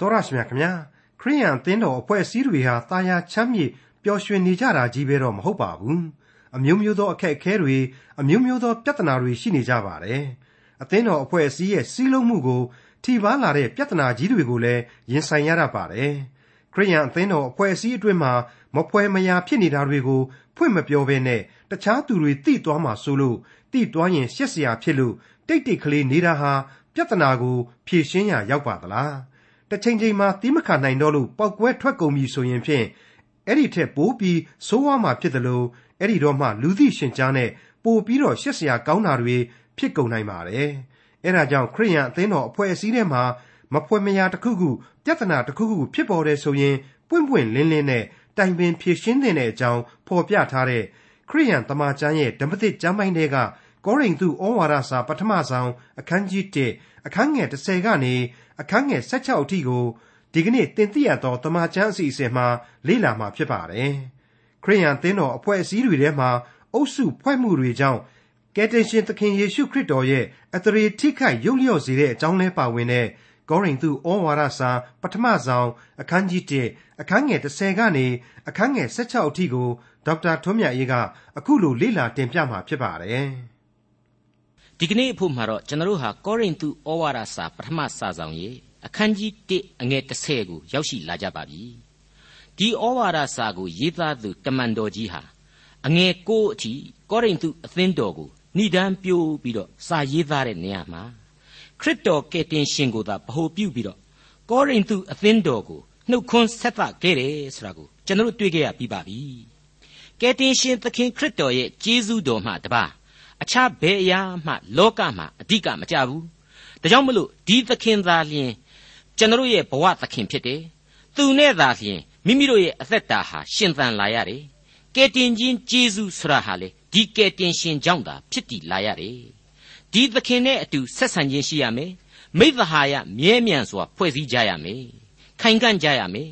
တော်ရရှိမြခင်ဗျာခရိယန်အသင်းတော်အဖွဲ့အစည်းတွေဟာတာယာချမ်းမြေ့ပျော်ရွှင်နေကြတာကြီးပဲတော့မဟုတ်ပါဘူးအမျိုးမျိုးသောအခက်အခဲတွေအမျိုးမျိုးသောပြဿနာတွေရှိနေကြပါတယ်အသင်းတော်အဖွဲ့အစည်းရဲ့စီးလုံးမှုကိုထိပါလာတဲ့ပြဿနာကြီးတွေကိုလည်းရင်ဆိုင်ရတတ်ပါတယ်ခရိယန်အသင်းတော်အဖွဲ့အစည်းအတွင်းမှာမဖွဲမရာဖြစ်နေတာတွေကိုဖွင့်မပြောဘဲနဲ့တခြားသူတွေသိသွားမှဆိုလို့သိသွားရင်ရှက်စရာဖြစ်လို့တိတ်တိတ်ကလေးနေတာဟာပြဿနာကိုဖြေရှင်းရာရောက်ပါသလား တစ်ချိန်ချိန်မှာသီးမခံနိုင်တော့လို့ပောက်ကွဲထွက်ကုန်ပြီဆိုရင်ဖြင့်အဲ့ဒီထက်ပိုပြီးဆိုးဝါးမှဖြစ်တယ်လို့အဲ့ဒီတော့မှလူသိရှင်ကြားနဲ့ပိုပြီးတော့ရှက်စရာကောင်းတာတွေဖြစ်ကုန်နိုင်ပါတယ်အဲ့ဒါကြောင့်ခရိယန်အသင်းတော်အဖွဲ့အစည်းထဲမှာမဖွဲမရာတစ်ခုခုပြဿနာတစ်ခုခုဖြစ်ပေါ်တယ်ဆိုရင်ပွင့်ပွင့်လင်းလင်းနဲ့တိုင်ပင်ဖြေရှင်းတဲ့အကြောင်းဖော်ပြထားတဲ့ခရိယန်တမန်ကျမ်းရဲ့ဓမ္မသစ်ကျမ်းပိုင်းတွေက ကောရိန္သုဩဝါဒစာပထမဆုံးအခန်းကြီး1အခန်းငယ်30ကနေအခန်းငယ်16အထိကိုဒီကနေ့တင်ပြရသောတမန်ကျမ်းအစီအစဉ်မှာလေ့လာမှာဖြစ်ပါတယ်။ခရိယန်သင်းတော်အဖွဲ့အစည်းတွေထဲမှာအုပ်စုဖွဲ့မှုတွေကြောင့်ကယ်တင်ရှင်သခင်ယေရှုခရစ်တော်ရဲ့အသရေထိခိုက်ရုပ်လျော့စေတဲ့အကြောင်းလဲပါဝင်တဲ့ကောရိန္သုဩဝါဒစာပထမဆုံးအခန်းကြီး1အခန်းငယ်30ကနေအခန်းငယ်16အထိကိုဒေါက်တာထွန်းမြတ်ရေးကအခုလိုလေ့လာတင်ပြမှာဖြစ်ပါတယ်။ ဒီကနေ့အဖို့မှာတော့ကျွန်တော်တို့ဟာကောရိန္သုဩဝါဒစာပထမစာဆောင်ရေအခန်းကြီး1အငယ်30ကိုရောက်ရှိလာကြပါပြီ။ဒီဩဝါဒစာကိုရေးသားသူတမန်တော်ကြီးဟာအငယ်9အထိကောရိန္သုအသင်းတော်ကိုဏိဒန်းပြိုးပြီးတော့စာရေးသားတဲ့နေရာမှာခရစ်တော်ကယ်တင်ရှင်ကိုသာဗဟိုပြုပြီးတော့ကောရိန္သုအသင်းတော်ကိုနှုတ်ခွန်းဆက်သခဲ့တယ်ဆိုတာကိုကျွန်တော်တို့တွေ့ကြရပြီးပါပြီကယ်တင်ရှင်သခင်ခရစ်တော်ရဲ့ကျေးဇူးတော်မှတပါ အခြားဘယ်အရာမှလောကမှာအဓိကမကြဘူးဒါကြောင့်မလို့ဒီသခင်သာလျှင်ကျွန်တော်ရဲ့ဘဝသခင်ဖြစ်တယ်သူနဲ့သာလျှင်မိမိတို့ရဲ့အသက်တာဟာရှင်သန်လာရတယ်ကယ်တင်ခြင်းကျေးဇူးဆိုတာဟာလေဒီကယ်တင်ရှင်ကြောင့်သာဖြစ်တည်လာရတယ်ဒီသခင်နဲ့အတူဆက်ဆံခြင်းရှိရမယ်မိသဟာယမြဲမြံစွာဖွဲ့စည်းကြရမယ်ခိုင်ခံ့ကြရမယ်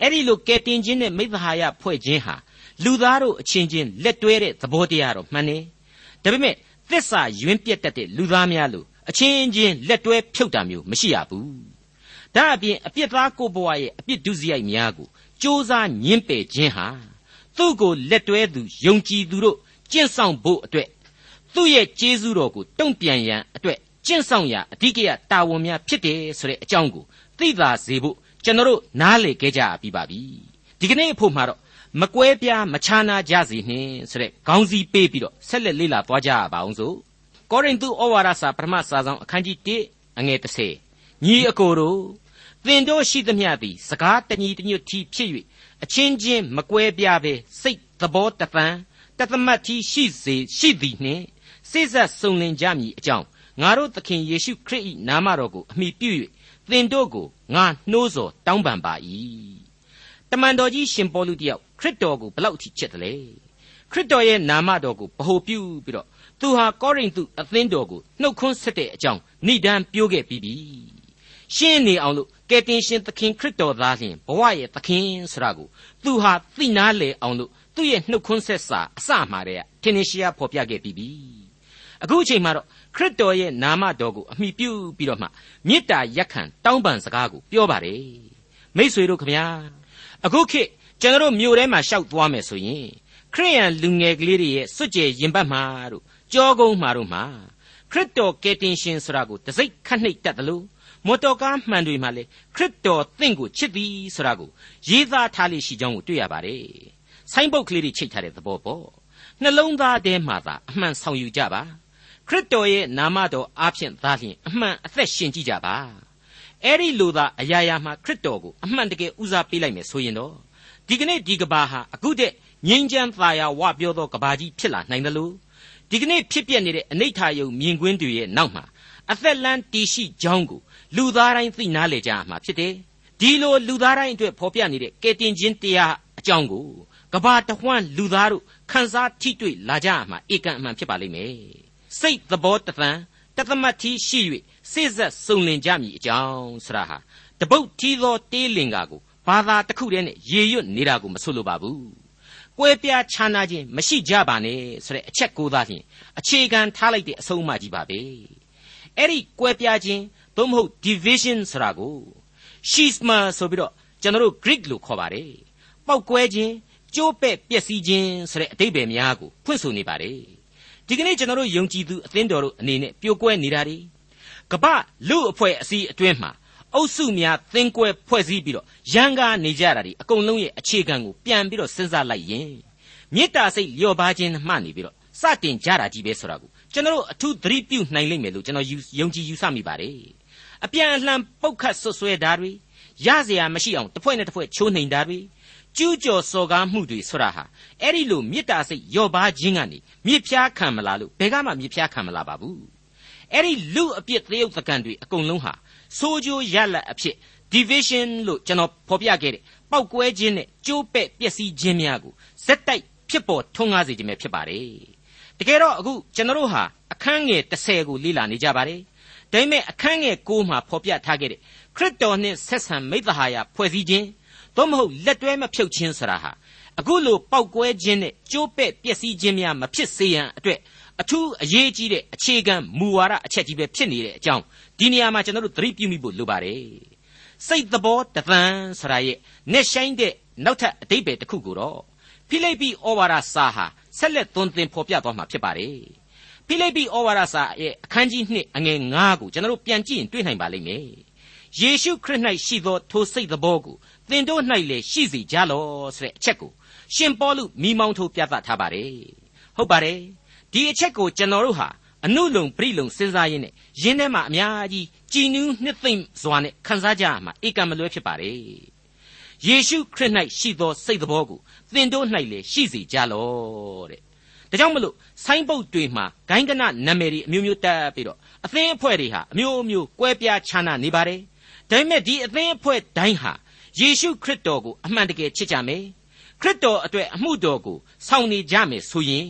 အဲ့ဒီလိုကယ်တင်ခြင်းနဲ့မိသဟာယဖွဲ့ခြင်းဟာလူသားတို့အချင်းချင်းလက်တွဲတဲ့သဘောတရားတော့မှန်တယ် ဒါပေမဲ့သစ္စာယွင်းပြတ်တတ်တဲ့လူသားများလို့အချင်းချင်းလက်တွဲဖြုတ်တာမျိုးမရှိရဘူးဒါအပြင်အပြစ်သားကိုဘဝရဲ့အပြစ်ဒုစရိုက်များကိုစ조사ညှင်းပယ်ခြင်းဟာသူ့ကိုလက်တွဲသူယုံကြည်သူတို့ကျင့်ဆောင်ဖို့အတွက်သူ့ရဲ့ကျေးဇူးတော်ကိုတုံ့ပြန်ရန်အတွက်ကျင့်ဆောင်ရာအဓိကရတာဝန်များဖြစ်တယ်ဆိုတဲ့အကြောင်းကိုသိသာစေဖို့ကျွန်တော်တို့နားလေခဲ့ကြပြီးပါပြီဒီကနေ့အဖို့မှာတော့ မကွဲပြားမခြားနာကြစေနှင့်ဆိုတဲ့ခေါင်းစည်းပေးပြီးတော့ဆက်လက်လေ့လာသွားကြရပါအောင်စို့ကောရိန္သုဩဝါဒစာပထမစာဆောင်အခန်းကြီး1အငယ်30ညီအကိုတို့သင်တို့ရှိသမျှသည်စကားတညီတညွတ်ထီဖြစ်၍အချင်းချင်းမကွဲပြားပဲစိတ်သဘောတသံတသမတ်ထီရှိစေရှိသည်နှင့်စိစက်စုံလင်ကြမည်အကြောင်းငါတို့သခင်ယေရှုခရစ်၏နာမတော်ကိုအမိပြု၍သင်တို့ကိုငါနှိုးဆော်တောင်းပန်ပါ၏ တမန်တော်ကြီးရှင်ပေါလုတယောက်ခရစ်တော်ကိုဘလောက်ထိချစ်တယ်လဲခရစ်တော်ရဲ့နာမတော်ကိုဗဟိုပြုပြီးတော့သူဟာကောရိန္သုအသင်းတော်ကိုနှုတ်ခွန်းဆက်တဲ့အကြောင်းဏိဒံပြောခဲ့ပြီးပြီရှင်းနေအောင်လို့ကယ်တင်ရှင်သခင်ခရစ်တော်သားလျှင်ဘဝရဲ့သခင်ဆိုတာကိုသူဟာသိနာလေအောင်လို့သူ့ရဲ့နှုတ်ခွန်းဆက်စာအစမှာတည်းကထင်ရှားဖော်ပြခဲ့ပြီးပြီအခုအချိန်မှာတော့ခရစ်တော်ရဲ့နာမတော်ကိုအမိပြုပြီးတော့မှမေတ္တာရက်ခံတောင်းပန်စကားကိုပြောပါတယ်မိษွေတို့ခမညာ အခုခေတ်ကျွန်တော်မြို့ထဲမှာရှောက်သွားမယ်ဆိုရင်ခရိယန်လူငယ်ကလေးတွေရဲ့စွတ်ကြဲရင်ပတ်မှာတို့ကြောကုန်းမှာတို့မှာခရစ်တော်ကယ်တင်ရှင်ဆိုတာကိုတစိ့ခတ်နှိပ်တတ်တယ်လို့မော်တော်ကားမှန်တွေမှာလေခရစ်တော်သင်ကိုချစ်သည်ဆိုတာကိုရေးသားထားလိရှိကြောင်းကိုတွေ့ရပါတယ်ဆိုင်းပုတ်ကလေးတွေချိတ်ထားတဲ့သဘောပေါ့နှလုံးသားထဲမှာသာအမှန်ဆောင်ယူကြပါခရစ်တော်ရဲ့နာမတော်အားဖြင့်သာလျှင်အမှန်အသက်ရှင်ကြည့်ကြပါ အဲ့ဒီလိုသာအရာရာမှာခရစ်တော်ကိုအမှန်တကယ်ဦးစားပေးလိုက်မယ်ဆိုရင်တော့ဒီကနေ့ဒီကဘာဟာအခုတည်းငြိမ်းချမ်းသာယာဝပြောသောကဘာကြီးဖြစ်လာနိုင်တယ်လို့ဒီကနေ့ဖြစ်ပျက်နေတဲ့အနိဋ္ဌာယုံမြင်ကွင်းတွေရဲ့နောက်မှာအသက်လန်းတည်ရှိကြောင်းကိုလူသားတိုင်းသိနာလေကြမှာဖြစ်တယ်ဒီလိုလူသားတိုင်းအတွက်ဖော်ပြနေတဲ့ကယ်တင်ခြင်းတရားအကြောင်းကိုကဘာတဝှမ်းလူသားတို့ခန်းစားထိတွေ့လာကြမှာဧကန်အမှန်ဖြစ်ပါလိမ့်မယ်စိတ်သဘောတသံတသမတ်ထီရှိ၍ စိစက်စုံလင်ကြမည်အကြောင်းဆရာဟာတပုတ်ထီသောတေးလင်္ကာကိုဘာသာတစ်ခုတည်းနဲ့ရေရွတ်နေတာကိုမဆိုလိုပါဘူးကွဲပြားခြားနာခြင်းမရှိကြပါနဲ့ဆိုတဲ့အချက်ကိုသာဖြင့်အခြေခံထားလိုက်တဲ့အဆုံးအမကြီးပါပဲအဲ့ဒီကွဲပြားခြင်းသို့မဟုတ် division ဆိုတာကို schisma ဆိုပြီးတော့ကျွန်တော်တို့ Greek လို့ခေါ်ပါတယ်ပောက်ကွဲခြင်းကျိုးပဲ့ပျက်စီးခြင်းဆိုတဲ့အတိတ်ပဲများကိုဖွင့်ဆိုနေပါတယ်ဒီကနေ့ကျွန်တော်တို့ယုံကြည်သူအသင်းတော်တို့အနေနဲ့ပြိုကွဲနေတာတွေ ကပ္ပလူအဖွဲ့အစည်းအတွင်းမှာအုပ်စုများသင်ကွဲဖွဲ့စည်းပြီးတော့ရန်ကားနေကြတာဒီအကုန်လုံးရဲ့အခြေခံကိုပြန်ပြီးတော့စဉ်းစားလိုက်ရင်မေတ္တာစိတ်လျော့ပါခြင်းမှနေပြီးတော့စတင်ကြတာကြီးပဲဆိုတာကိုကျွန်တော်တို့အထူးသတိပြုနိုင်လိမ့်မယ်လို့ကျွန်တော်ယုံကြည်ယူဆမိပါတယ်အပြန်အလှန်ပုတ်ခတ်ဆွဆွဲတာတွေရเสียမရှိအောင်တစ်ဖွဲ့နဲ့တစ်ဖွဲ့ချိုးနှိမ်တာတွေကျူးကျော်စော်ကားမှုတွေဆိုတာဟာအဲ့ဒီလိုမေတ္တာစိတ်လျော့ပါခြင်းကနေမြစ်ဖျားခံမလားလို့ဘယ်ကမှမြစ်ဖျားခံမလားပါဘူး အဲ့ဒီလူအပြစ်သရုပ်သကန်တွေအကုန်လုံးဟာဆိုးကျိုးရလတ်အဖြစ် division လို့ကျွန်တော်ဖော်ပြခဲ့တဲ့ပောက်ကွဲခြင်းနဲ့ကျိုးပဲ့ပျက်စီးခြင်းများကိုဇက်တိုက်ဖြစ်ပေါ်ထွန်းကားစေခြင်းပဲဖြစ်ပါတယ်တကယ်တော့အခုကျွန်တော်တို့ဟာအခန်းငယ်30ကိုလေ့လာနေကြပါတယ်ဒါပေမဲ့အခန်းငယ်9မှာဖော်ပြထားခဲ့တဲ့ခရစ်တော်နှင့်ဆက်ဆံမိသဟာယဖွဲ့စည်းခြင်းသို့မဟုတ်လက်တွဲမဖြုတ်ခြင်းဆိုတာဟာအခုလိုပောက်ကွဲခြင်းနဲ့ကျိုးပဲ့ပျက်စီးခြင်းများမဖြစ်စေရန်အတွက် အထူးအရေးကြီးတဲ့အခြေခံမူဝါဒအချက်ကြီးပဲဖြစ်နေတဲ့အကြောင်းဒီနေရာမှာကျွန်တော်တို့သတိပြုမိဖို့လိုပါတယ်စိတ်သဘောတသန်ဆရာရဲ့နဲ့ဆိုင်တဲ့နောက်ထပ်အတိတ်ပဲတစ်ခုကိုတော့ဖိလိပ္ပိဩဝါဒစာဟာဆက်လက်သွန်သင်ဖော်ပြသွားမှာဖြစ်ပါတယ်ဖိလိပ္ပိဩဝါဒစာရဲ့အခန်းကြီး2အငယ်9ကိုကျွန်တော်တို့ပြန်ကြည့်ရင်တွေ့နိုင်ပါလိမ့်မယ်ယေရှုခရစ်၌ရှိသောထိုစိတ်သဘောကိုသင်တို့၌လည်းရှိစေကြလောဆိုတဲ့အချက်ကိုရှင်ပေါလုမိမောင်းထိုးပြသထားပါတယ်ဟုတ်ပါတယ် ဒီအချက်ကိုကျွန်တော်တို့ဟာအနုလုံပြိလုံစဉ်းစားရင်းနဲ့ရင်းထဲမှာအများကြီးကြည်နူးနှစ်သိမ့်စွာနဲ့ခံစားကြရမှာဧကံမလွဲဖြစ်ပါတယ်ယေရှုခရစ်၌ရှိသောစိတ်တော်ကိုသင်တို့၌လည်းရှိစေကြလောတဲ့ဒါကြောင့်မလို့ဆိုင်းပုတ်တွေမှာဂိုင်းကနနာမည်တွေအမျိုးမျိုးတက်ပြီးတော့အသင်းအဖွဲ့တွေဟာအမျိုးမျိုးကွဲပြားခြားနာနေပါတယ်ဒါပေမဲ့ဒီအသင်းအဖွဲ့တိုင်းဟာယေရှုခရစ်တော်ကိုအမှန်တကယ်ချစ်ကြမယ်ခရစ်တော်အတွက်အမှုတော်ကိုဆောင်နေကြမယ်ဆိုရင်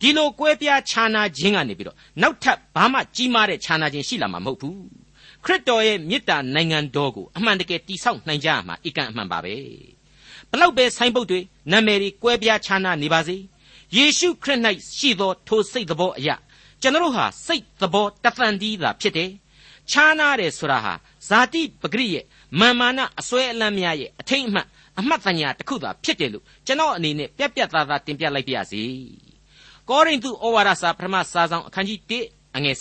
ဒီလိုကွဲပြားခြားနာခြင်းကနေပြီးတော့နောက်ထပ်ဘာမှကြီးမားတဲ့ခြားနာခြင်းရှိလာမှာမဟုတ်ဘူးခရစ်တော်ရဲ့မေတ္တာနိုင်ငံတော်ကိုအမှန်တကယ်တည်ဆောက်နိုင်ကြရမှာအကန့်အမှန်ပါပဲဘလောက်ပဲဆိုင်းပုတ်တွေနာမည်တွေကွဲပြားခြားနာနေပါစေယေရှုခရစ်၌ရှိသောထိုစိတ်သဘောအရာကျွန်တော်ဟာစိတ်သဘောတသန်တီးသာဖြစ်တယ်ခြားနာတယ်ဆိုတာဟာဇာတိပဂရိရဲ့မာမာနအစွဲအလန်းများရဲ့အထိတ်အမှတ်အမှတ်တညာတစ်ခုသာဖြစ်တယ်လို့ကျွန်တော်အနေနဲ့ပြက်ပြက်သားသားတင်ပြလိုက်ပါရစေ ကောရိန္သုဩဝါဒစာပထမစာဆောင်အခန်းကြီး1အငယ်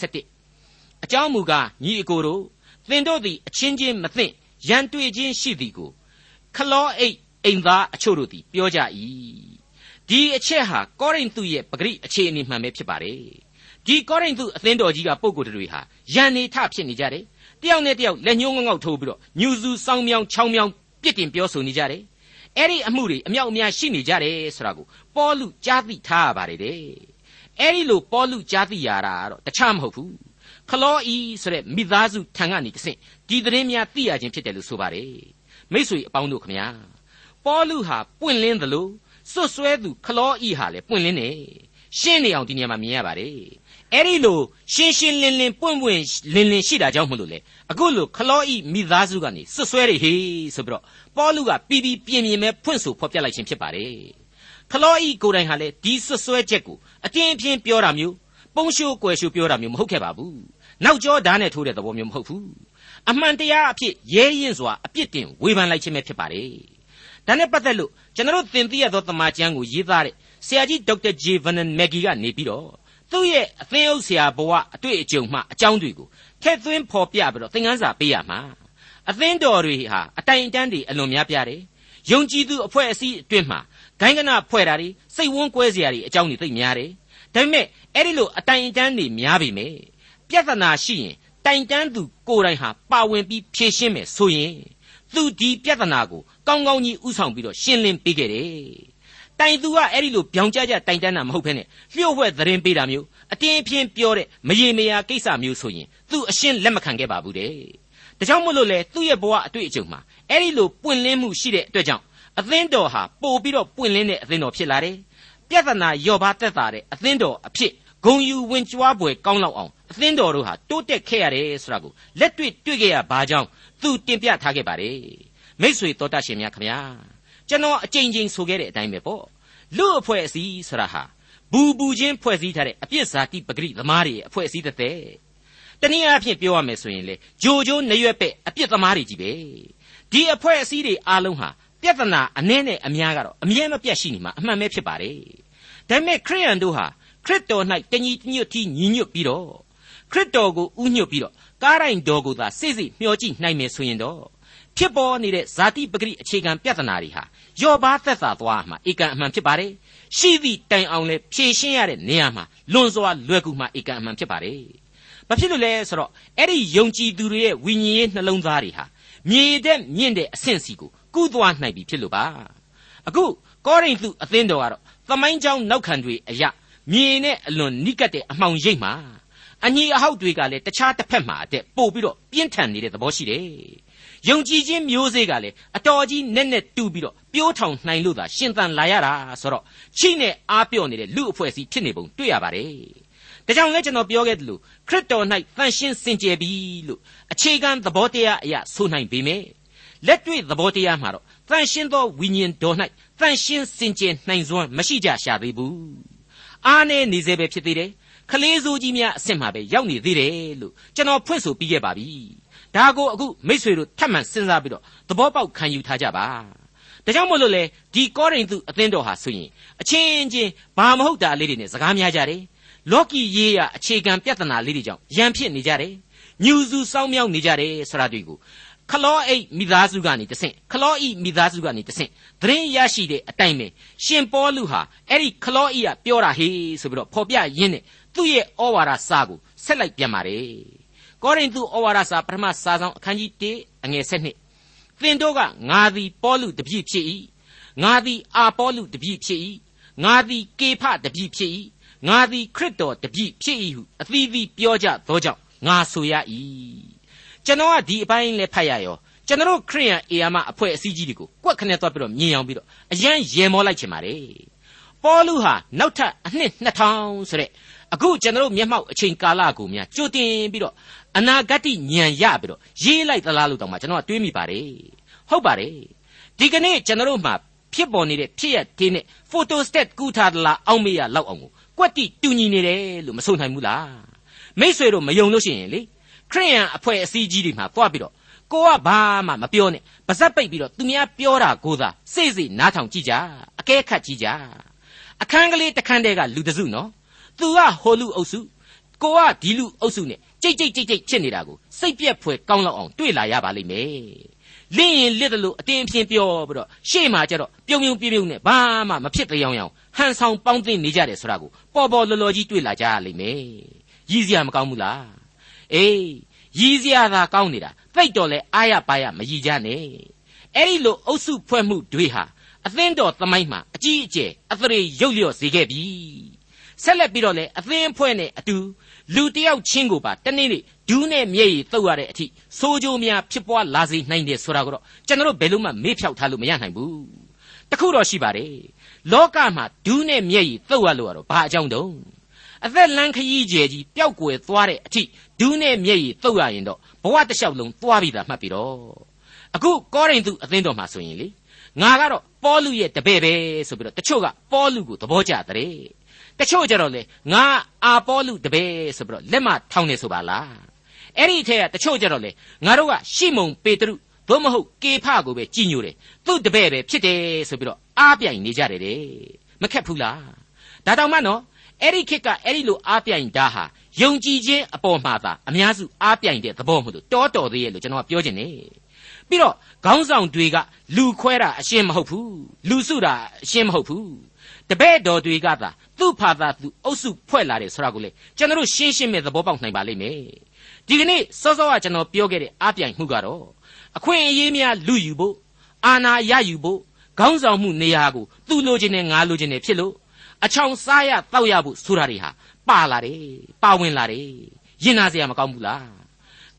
7အကြောင်းမူကားညီအကိုတို့သင်တို့သည်အချင်းချင်းမသိရန်တွေ့ခြင်းရှိသည်ကိုခလောအိတ်အိမ်သားအချို့တို့သည်ပြောကြ၏ဒီအချက်ဟာကောရိန္သုရဲ့ပဂရိအခြေအနေမှန်ပဲဖြစ်ပါတယ်ဒီကောရိန္သုအသင်းတော်ကြီးကပုံကိုယ်တွေဟာယန်နေထဖြစ်နေကြတယ်တယောက်နဲ့တယောက်လက်ညှိုးငေါက်ထိုးပြီးတော့ညူစုစောင်းမြောင်းချောင်းမြောင်းပြစ်တင်ပြောဆိုနေကြတယ် အဲ့ဒီအမှုတွေအမြောက်အများရှိနေကြတယ်ဆိုတာကိုပေါလုကြားသိထားရပါတယ်တဲ့အဲ့ဒီလိုပေါလုကြားသိရတာကတော့တခြားမဟုတ်ဘူးခလောဤဆိုတဲ့မိသားစုထံကနေတဆင့်ဒီသတင်းများသိရခြင်းဖြစ်တယ်လို့ဆိုပါတယ်မိษွေအပေါင်းတို့ခမညာပေါလုဟာပွင့်လင်းသလိုစွတ်စွဲသူခလောဤဟာလည်းပွင့်လင်းနေရှင်းနေအောင်ဒီနေရာမှာမြင်ရပါတယ် အဲ့ဒီလိုရှင်းရှင်းလင်းလင်းပွင့်ပွင့်လင်းလင်းရှိတာကြောင့်မလို့လေအခုလိုခလောဤမိသားစုကနေစွတ်စွဲတွေဟေးဆိုပြီးတော့ပေါလုကပြီးပြီးပြင်းပြင်းပဲဖွင့်ဆိုဖော်ပြလိုက်ခြင်းဖြစ်ပါတယ်ခလောဤကိုယ်တိုင်ဟာလေဒီစွတ်စွဲချက်ကိုအတင်းအပြင်းပြောတာမျိုးပုံရှိုးကွယ်ရှိုးပြောတာမျိုးမဟုတ်ခဲ့ပါဘူးနောက်ကျောဓာတ်နဲ့ထိုးတဲ့သဘောမျိုးမဟုတ်ဘူးအမှန်တရားအဖြစ်ရဲရင်စွာအပြစ်တင်ဝေဖန်လိုက်ခြင်းပဲဖြစ်ပါတယ်ဒါနဲ့ပတ်သက်လို့ကျွန်တော်သင်သိရသောတမန်ကျမ်းကိုရေးသားတဲ့ဆရာကြီးဒေါက်တာဂျေဗန်နန်မက်ဂီကနေပြီးတော့ သူ့ရဲ့အသင်းအုပ်ဆရာဘဝအတွေ့အကြုံမှအကြောင်းတွေကိုထည့်သွင်းဖော်ပြပြီးတော့သင်ခန်းစာပေးရမှာအသင်းတော်တွေဟာအတိုင်အတန်းတွေအလွန်များပြားတယ်ယုံကြည်သူအဖွဲ့အစည်းအတွင်းမှာဂိုင်းကနဖွဲ့တာတွေစိတ်ဝန်းကွဲစရာတွေအကြောင်းတွေသိများတယ်ဒါပေမဲ့အဲ့ဒီလိုအတိုင်အတန်းတွေများပြီမယ်ပြဿနာရှိရင်တိုင်တန်းသူကိုယ်တိုင်ဟာပါဝင်ပြီးဖြေရှင်းမယ်ဆိုရင်သူဒီပြဿနာကိုကောင်းကောင်းကြီးဥဆောင်ပြီးတော့ရှင်းလင်းပေးခဲ့တယ် တိုင်သူကအဲ့ဒီလိုပြောင်ကြကြတိုင်တန်းတာမဟုတ်ဘဲနဲ့လျှို့ဝှက်သတင်းပေးတာမျိုးအတင်းအဖျင်းပြောတဲ့မရေမရာကိစ္စမျိုးဆိုရင်သူအရှင်းလက်မခံခဲ့ပါဘူးတဲ့ဒါကြောင့်မို့လို့လေသူ့ရဲ့ဘဝအတွေ့အကြုံမှာအဲ့ဒီလိုပွင့်လင်းမှုရှိတဲ့အတွက်ကြောင့်အသင်းတော်ဟာပို့ပြီးတော့ပွင့်လင်းတဲ့အသင်းတော်ဖြစ်လာတယ်ပြဿနာလျော့ပါတက်တာတဲ့အသင်းတော်အဖြစ်ဂုံယူဝင်ကြွားပွဲကောင်းလောက်အောင်အသင်းတော်တို့ဟာတိုးတက်ခဲ့ရတယ်ဆိုတာကိုလက်တွေ့တွေ့ခဲ့ရပါကြောင်းသူတင်ပြထားခဲ့ပါတယ်မိษွေတော်တတ်ရှင်များခမညာ ကျွန်တော်အကြိမ်ကြိမ်ဆိုခဲ့တဲ့အတိုင်းပဲပေါ့လူအဖွဲ့အစည်းဆိုတာဟာဘူဘူချင်းဖွဲ့စည်းထားတဲ့အပြစ်ဇာတိပဂရိသမားတွေရဲ့အဖွဲ့အစည်းတစ်တဲ့တနည်းအားဖြင့်ပြောရမယ်ဆိုရင်လေဂျိုဂျိုနေရွက်ပဲ့အပြစ်သမားတွေကြီးပဲဒီအဖွဲ့အစည်းတွေအားလုံးဟာပြဿနာအနည်းနဲ့အများကတော့အမြဲမပြတ်ရှိနေမှာအမှန်ပဲဖြစ်ပါတယ်ဒါပေမဲ့ခရိယန်တို့ဟာခရစ်တော်၌တညီညွတ်တီညီညွတ်ပြီးတော့ခရစ်တော်ကိုဥညွတ်ပြီးတော့ကားတိုင်းတော်ကိုသာစိတ်စိတ်မျှော်ကြည့်နိုင်မယ်ဆိုရင်တော့ ဖြစ်ပေါ်နေတဲ့ဇာတိပဂရိအခြေခံပြဿနာတွေဟာယောပါသက်သာသွားမှာဧကန်အမှန်ဖြစ်ပါတယ်ရှိသည့်တိုင်အောင်လဲဖြေရှင်းရတဲ့နေရာမှာလွန်စွာလွယ်ကူမှဧကန်အမှန်ဖြစ်ပါတယ်ဘာဖြစ်လို့လဲဆိုတော့အဲ့ဒီယုံကြည်သူတွေရဲ့ဝိညာဉ်ရေးနှလုံးသားတွေဟာမြေတဲ့မြင့်တဲ့အဆင့်စီကိုကူးသွားနိုင်ပြီဖြစ်လို့ပါအခုကောရိန္သုအသင်းတော်ကတော့သမိုင်းကြောင်းနောက်ခံတွေအရာမြေနဲ့အလွန်နိကတ်တဲ့အမှောင်ရိပ်မှာအညီအဟောက်တွေကလည်းတခြားတစ်ဖက်မှာအတဲ့ပို့ပြီးတော့ပြင်းထန်နေတဲ့သဘောရှိတယ်။ ယုံကြည်ခြင်းမျိုးစေ့ကလည်းအတော်ကြီးနဲ့နဲ့တူပြီးတော့ပြိုးထောင်နိုင်လို့သာရှင်သန်လာရတာဆိုတော့ချိနဲ့အားပြော့နေတဲ့လူအဖွဲ့အစည်းဖြစ်နေပုံတွေ့ရပါတယ်။ဒါကြောင့်လဲကျွန်တော်ပြောခဲ့သလိုခရစ်တော်၌တန်ရှင်းစင်ကြယ်ပြီလို့အခြေခံသဘောတရားအရာဆိုနိုင်ပေမယ့်လက်တွေ့သဘောတရားမှာတော့တန်ရှင်းသောဝိညာဉ်တော်၌တန်ရှင်းစင်ကြယ်နိုင်စွမ်းမရှိကြရှာသေးဘူး။အားနဲ့နေစေပဲဖြစ်သေးတယ်။ခလေးစိုးကြီးများအဆင့်မှာပဲရောက်နေသေးတယ်လို့ကျွန်တော်ဖွင့်ဆိုပြီးခဲ့ပါပြီ ဒါကိုအခုမိษွေတို့ထပ်မံစဉ်းစားပြီးတော့သဘောပေါက်ခံယူထားကြပါဒါကြောင့်မို့လို့လေဒီကောရိန္သုအသင်းတော်ဟာဆိုရင်အချင်းချင်းဘာမဟုတ်တာလေးတွေနဲ့စကားများကြတယ်လောကီရေးရအခြေခံပြဿနာလေးတွေကြောင့်ရန်ဖြစ်နေကြတယ်ညူစုစောင်းမြောက်နေကြတယ်ဆိုတာတွေကိုခလောအိတ်မိသားစုကနေတဆင့်ခလောအိမိသားစုကနေတဆင့်သတင်းရရှိတဲ့အတိုင်းပဲရှင်ပေါလုဟာအဲ့ဒီခလောအိကပြောတာဟေးဆိုပြီးတော့ဖော်ပြရင်းနဲ့သူ့ရဲ့ဩဝါဒစာကိုဆက်လိုက်ပြန်ပါတယ် ကောရိန္သုဩဝါဒစာပထမစာဆောင်အခန်းကြီး1အငယ်7သင်တို့ကငါသည်ပေါလုတပည့်ဖြစ်၏ငါသည်အာပေါလုတပည့်ဖြစ်၏ငါသည်ကေဖတပည့်ဖြစ်၏ငါသည်ခရစ်တော်တပည့်ဖြစ်၏ဟုအသီးသီးပြောကြသောကြောင့်ငါဆိုရ၏ကျွန်တော်ကဒီအပိုင်းလဲဖတ်ရရောကျွန်တော်ခရိယန်အေယာမအဖွဲ့အစည်းကြီးတွေကိုကွက်ခနဲ့သွားပြီးတော့မြင်အောင်ပြီးတော့အရန်ရေမောလိုက်ချင်ပါတယ်ပေါလုဟာနောက်ထပ်အနှစ်2000ဆိုတဲ့ အခုကျွန်တော်မျက်မှောက်အချိန်ကာလကိုများကြိုတင်ပြီးတော့အနာဂတ်ညံရပြီးတော့ရေးလိုက်သလားလို့တောင်မှကျွန်တော်ကတွေးမိပါတယ်ဟုတ်ပါတယ်ဒီကနေ့ကျွန်တော်မှဖြစ်ပေါ်နေတဲ့ဖြစ်ရတဲ့နဲ့ photostat ကူထားသလားအောက်မေ့ရလောက်အောင်ကိုကွက်တိတူညီနေတယ်လို့မဆိုနိုင်ဘူးလားမိษွေတို့မယုံလို့ရှိရင်လေခရိယန်အဖွဲ့အစည်းကြီးတွေမှာသွားပြီးတော့ကိုကဘာမှမပြောနဲ့ပါဇက်ပိတ်ပြီးတော့သူများပြောတာကိုသာစိတ်စိတ်နားထောင်ကြည့်ကြအကဲခတ်ကြည့်ကြအခန်းကလေးတစ်ခန်းတည်းကလူတစုနော် သူကဟိုလူအုပ်စုကိုကဒီလူအုပ်စုနဲ့ကြိတ်ကြိတ်ကြိတ်ကြိတ်ဖြစ်နေတာကိုစိတ်ပြက်ဖွယ်ကောင်းလောက်အောင်တွေ့လာရပါလိမ့်မယ်လင်းရင်လစ်တယ်လို့အတင်းအဖျင်းပြောပြီးတော့ရှေ့မှာကျတော့ပြုံပြုံပြပြုံနဲ့ဘာမှမဖြစ်တဲ့အောင်အောင်ဟန်ဆောင်ပေါင်းသိနေကြတယ်ဆိုတာကိုပေါ်ပေါ်လော်လော်ကြီးတွေ့လာကြရလိမ့်မယ်ရည်စရာမကောင်းဘူးလားအေးရည်စရာသာကောင်းနေတာသိတ်တော်လဲအားရပါရမရည်ကြနဲ့အဲ့ဒီလိုအုပ်စုဖွဲ့မှုတွေဟာအသင်းတော်သမိုင်းမှာအကြီးအကျယ်အသရေရုပ်လျော့စေခဲ့ပြီ ဆက်လက်ပြီးတော့လည်းအသင်းအဖွဲ့နဲ့အတူလူတယောက်ချင်းကိုပါတနေ့နေ့ဒူးနဲ့မျက်ရည်တုပ်ရတဲ့အထိစိုးကြိုးများဖြစ်ပွားလာစေနိုင်တယ်ဆိုတာကိုတော့ကျွန်တော်တို့ဘယ်လို့မှမေ့ဖြောက်ထားလို့မရနိုင်ဘူးတခုတော့ရှိပါတယ်လောကမှာဒူးနဲ့မျက်ရည်တုပ်ရလို့ကတော့ဘာအကြောင်းတုံးအသက်လန်းခရီးကျယ်ကြီးပျောက်ကွယ်သွားတဲ့အထိဒူးနဲ့မျက်ရည်တုပ်ရရင်တော့ဘဝတစ်လျှောက်လုံးသွားပြီးသားမှတ်ပြီးတော့အခုကောရိန္သုအသင်းတော်မှာဆိုရင်လေငါကတော့ပေါလုရဲ့တပည့်ပဲဆိုပြီးတော့တချို့ကပေါလုကိုသဘောကျတဲ့ တချို့ကြတော့လေငါအာပေါလုတပည့်ဆိုပြီးတော့လက်မထောင်နေဆိုပါလားအဲ့ဒီထဲကတချို့ကြတော့လေငါတို့ကရှိမုန်ပေတရုသို့မဟုတ်ကေဖကိုပဲကြည်ညိုတယ်သူ့တပည့်ပဲဖြစ်တယ်ဆိုပြီးတော့အားပြိုင်နေကြတယ်တဲ့မခက်ဘူးလားဒါတောင်မှနော်အဲ့ဒီခေတ်ကအဲ့ဒီလိုအားပြိုင်တာဟာယုံကြည်ခြင်းအပေါ်မှာသာအများစုအားပြိုင်တဲ့သဘောမို့လို့တောတော်သေးရဲ့လို့ကျွန်တော်ကပြောချင်တယ်ပြီးတော့ခေါင်းဆောင်တွေကလူခွဲတာအရှင်းမဟုတ်ဘူးလူစုတာအရှင်းမဟုတ်ဘူး တပည့်တော်တွေကသာသူ့ဖာသာသူအုပ်စုဖွဲ့လာတယ်ဆိုတာကိုလေကျွန်တော်ရှင်းရှင်းမဲ့သဘောပေါက်နိုင်ပါလိမ့်မယ်ဒီကနေ့စောစောကကျွန်တော်ပြောခဲ့တဲ့အားပြိုင်မှုကတော့အခွင့်အရေးများလူယူဖို့အာဏာရယူဖို့ခေါင်းဆောင်မှုနေရာကိုသူ့လိုချင်တဲ့ငါလိုချင်တယ်ဖြစ်လို့အချောင်စားရတောက်ရဖို့ဆိုတာတွေဟာပါလာတယ်ပါဝင်လာတယ်ရင်နာစရာမကောင်းဘူးလား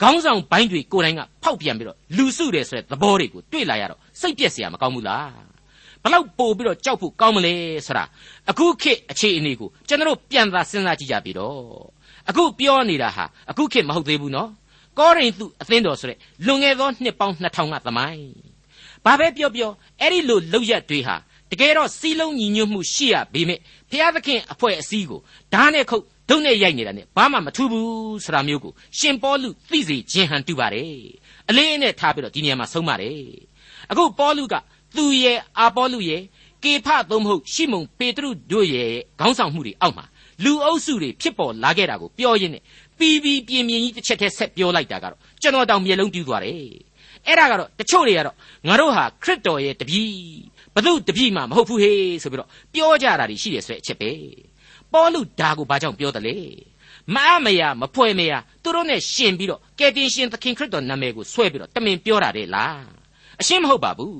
ခေါင်းဆောင်ဘိုင်းတွေကိုယ်တိုင်ကဖောက်ပြန်ပြီးတော့လူစုတယ်ဆိုတဲ့သဘောတွေကိုတွေ့လာရတော့စိတ်ပြက်စရာမကောင်းဘူးလား ဘလောက်ပို့ပြီးတော့ကြောက်ဖို့ကောင်းမလဲဆိုတာအခုခေတ်အခြေအနေကိုကျွန်တော်ပြန်သာစဉ်းစားကြည့်ကြပြီတော့အခုပြောနေတာဟာအခုခေတ်မဟုတ်သေးဘူးနော်ကောရိန္သုအသင်းတော်ဆိုတဲ့လွန်ခဲ့သောနှစ်ပေါင်း2000ကသမိုင်းဘာပဲပြောပြောအဲ့ဒီလိုလောက်ရက်တွေဟာတကယ်တော့စီးလုံးညီညွတ်မှုရှိရပေမဲ့ဘုရားသခင်အဖွဲ့အစည်းကိုဓာတ်နဲ့ခုတ်ဒုံနဲ့ရိုက်နေတာနဲ့ဘာမှမထူးဘူးဆိုတာမျိုးကိုရှင်ပေါလုသိစေခြင်းဟန်တူပါတယ်အလေးနဲ့ထားပြီးတော့ဒီနေရာမှာဆုံးပါတယ်အခုပေါလုက သူရဲ့အာပေါလုရဲ့ကေဖသုံးမဟုတ်ရှီမုန်ပေတရုတို့ရဲ့ခေါင်းဆောင်မှုတွေအောက်မှာလူအုပ်စုတွေဖြစ်ပေါ်လာခဲ့တာကိုပြောရင်းနဲ့ပီပီပြင်းပြင်းကြီးတစ်ချက်တည်းဆက်ပြောလိုက်တာကတော့ကျွန်တော်တောင်မျက်လုံးပြူးသွားတယ်အဲ့ဒါကတော့တချို့တွေကတော့ငါတို့ဟာခရစ်တော်ရဲ့တပည့်ဘသူတပည့်မှမဟုတ်ဘူးဟေးဆိုပြီးတော့ပြောကြတာတွေရှိတယ်ဆိုတဲ့အချက်ပဲပေါလုဒါကိုဘာကြောင့်ပြောတယ်လဲမအမယာမဖွဲမယာသူတို့နဲ့ရှင်ပြီးတော့ကယ်တင်ရှင်သခင်ခရစ်တော်နာမည်ကိုဆွဲပြီးတော့တမင်ပြောတာတဲ့လားအရှင်းမဟုတ်ပါဘူး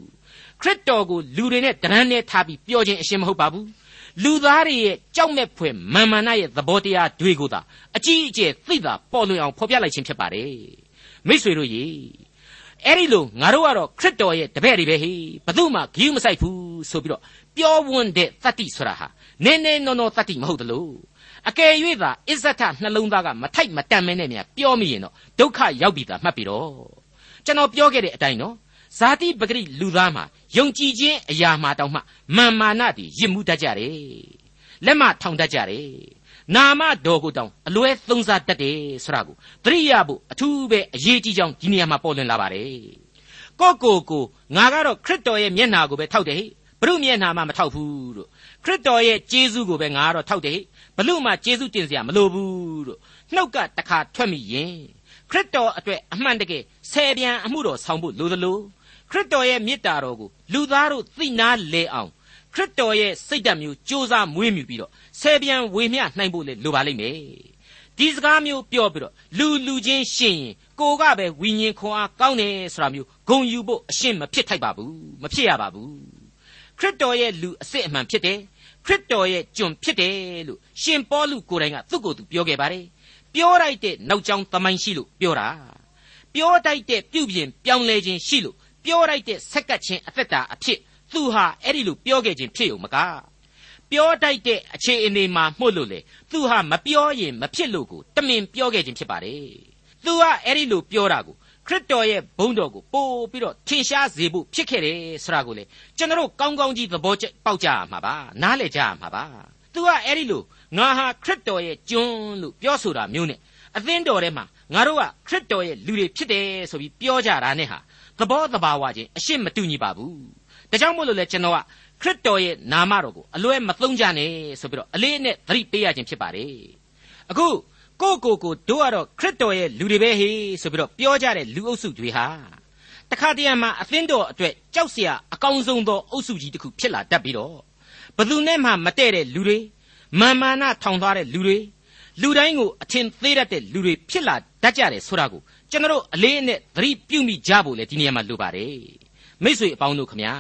ခရစ်တော်ကိုလူတွေနဲ့တရမ်းနဲ့ထားပြီးပြောခြင်းအရှင်းမဟုတ်ပါဘူးလူသားတွေရဲ့ကြောက်မဲ့ဖွယ်မာမနာရဲ့သဘောတရားတွေကိုသာအကြီးအကျယ်သိတာပေါ်လွင်အောင်ဖော်ပြလိုက်ခြင်းဖြစ်ပါတယ်မိษွေတို့ရေအဲ့ဒီလိုငါတို့ကတော့ခရစ်တော်ရဲ့တပည့်တွေပဲဟေးဘသူမှဂိူးမဆိုင်ဘူးဆိုပြီးတော့ပြောဝန်းတဲ့တတ္တိဆိုတာဟာနည်းနည်းနော်နော်တတ္တိမဟုတ်တလို့အကယ်၍သာအစ္ဆထနှလုံးသားကမထိုက်မတန်မဲနဲ့များပြောမိရင်တော့ဒုက္ခရောက်ပြီသာမှတ်ပြီတော့ကျွန်တော်ပြောခဲ့တဲ့အတိုင်းနော် ဇာတိပဂရိလူသားမှာယုံကြည်ခြင်းအရာမှာတောင်မှမာမာနတည်ရစ်မှုတတ်ကြတယ်လက်မထောင်တတ်ကြတယ်နာမတော်ကိုတောင်အလွဲသုံးစားတတ်တယ်ဆိုတာကိုသတိရဖို့အထူးပဲအရေးကြီးကြောင်းဒီနေရာမှာပေါ်လွင်လာပါတယ်ကိုကိုကိုငါကတော့ခရစ်တော်ရဲ့မျက်နှာကိုပဲထောက်တယ်ဟိဘုရုမျက်နှာမှမထောက်ဘူးလို့ခရစ်တော်ရဲ့ကျေးဇူးကိုပဲငါကတော့ထောက်တယ်ဟိဘလို့မှကျေးဇူးတင်စရာမလိုဘူးလို့နှုတ်ကတခါထွက်မိရင်ခရစ်တော်အတွက်အမှန်တကယ်ဆယ်ပြန်အမှုတော်ဆောင်ဖို့လိုသလို ခရစ်တော်ရဲ့မေတ္တာတော်ကိုလူသားတို့သိနာလဲအောင်ခရစ်တော်ရဲ့စိတ်ဓာတ်မျိုးစ조사မွေးမြူပြီးတော့ဆယ်ပြန်ဝေမျှနိုင်ဖို့လေလိုပါလိမ့်မယ်ဒီစကားမျိုးပြောပြီးတော့လူလူချင်းရှင်းရင်ကိုကပဲဝိညာဉ်ခွန်အားကောင်းတယ်ဆိုတာမျိုးဂုံယူဖို့အရှင်းမဖြစ်ထိုက်ပါဘူးမဖြစ်ရပါဘူးခရစ်တော်ရဲ့လူအစ်စ်အမှန်ဖြစ်တယ်ခရစ်တော်ရဲ့ကျွန်ဖြစ်တယ်လို့ရှင်ပေါလုကိုယ်တိုင်ကသူ့ကိုယ်သူပြောခဲ့ပါတယ်ပြောလိုက်တဲ့နောက်ကြောင်းသမိုင်းရှိလို့ပြောတာပြောတိုက်တဲ့ပြုပြင်ပြောင်းလဲခြင်းရှိလို့ ပြောလိုက်တဲ့ဆက်ကပ်ခြင်းအသက်တာအဖြစ်သူဟာအဲ့ဒီလိုပြောခဲ့ခြင်းဖြစ်ုံမကပြောတိုက်တဲ့အခြေအနေမှာမှုတ်လို့လေသူဟာမပြောရင်မဖြစ်လို့ကိုတမင်ပြောခဲ့ခြင်းဖြစ်ပါတယ်သူကအဲ့ဒီလိုပြောတာကိုခရစ်တော်ရဲ့ဘုန်းတော်ကိုပို့ပြီးတော့ထင်ရှားစေဖို့ဖြစ်ခဲ့တယ်ဆိုတာကိုလေကျွန်တော်ကောင်းကောင်းကြီးသဘောပေါက်ကြရမှာပါနားလည်ကြရမှာပါသူကအဲ့ဒီလိုငါဟာခရစ်တော်ရဲ့ကျွန်းလို့ပြောဆိုတာမျိုးနဲ့အသင်းတော်ထဲမှာငါတို့ကခရစ်တော်ရဲ့လူတွေဖြစ်တယ်ဆိုပြီးပြောကြတာနဲ့ဟာ သဘောသဘာဝချင်းအရှိမတူညီပါဘူးဒါကြောင့်မို့လို့လဲကျွန်တော်ကခရစ်တော်ရဲ့နာမတော်ကိုအလွဲမသုံးကြနဲ့ဆိုပြီးတော့အလေးနဲ့သတိပေးရခြင်းဖြစ်ပါတယ်အခုကိုကိုကိုတို့ကတော့ခရစ်တော်ရဲ့လူတွေပဲဟေးဆိုပြီးတော့ပြောကြတဲ့လူအုပ်စုတွေဟာတခါတရံမှာအသင်းတော်အတွက်ကြောက်စရာအကောင်းဆုံးသောအုပ်စုကြီးတစ်ခုဖြစ်လာတတ်ပြီးတော့ဘသူနဲ့မှမတည့်တဲ့လူတွေမာမာနထောင်သွားတဲ့လူတွေလူတိုင်းကိုအထင်သေးတတ်တဲ့လူတွေဖြစ်လာတတ်ကြတယ်ဆိုတာကို ကျွန်တော်အလေးနဲ့သတိပြုမိကြဖို့လေဒီနေရာမှာလိုပါတယ်မိษွေအပေါင်းတို့ခမညာ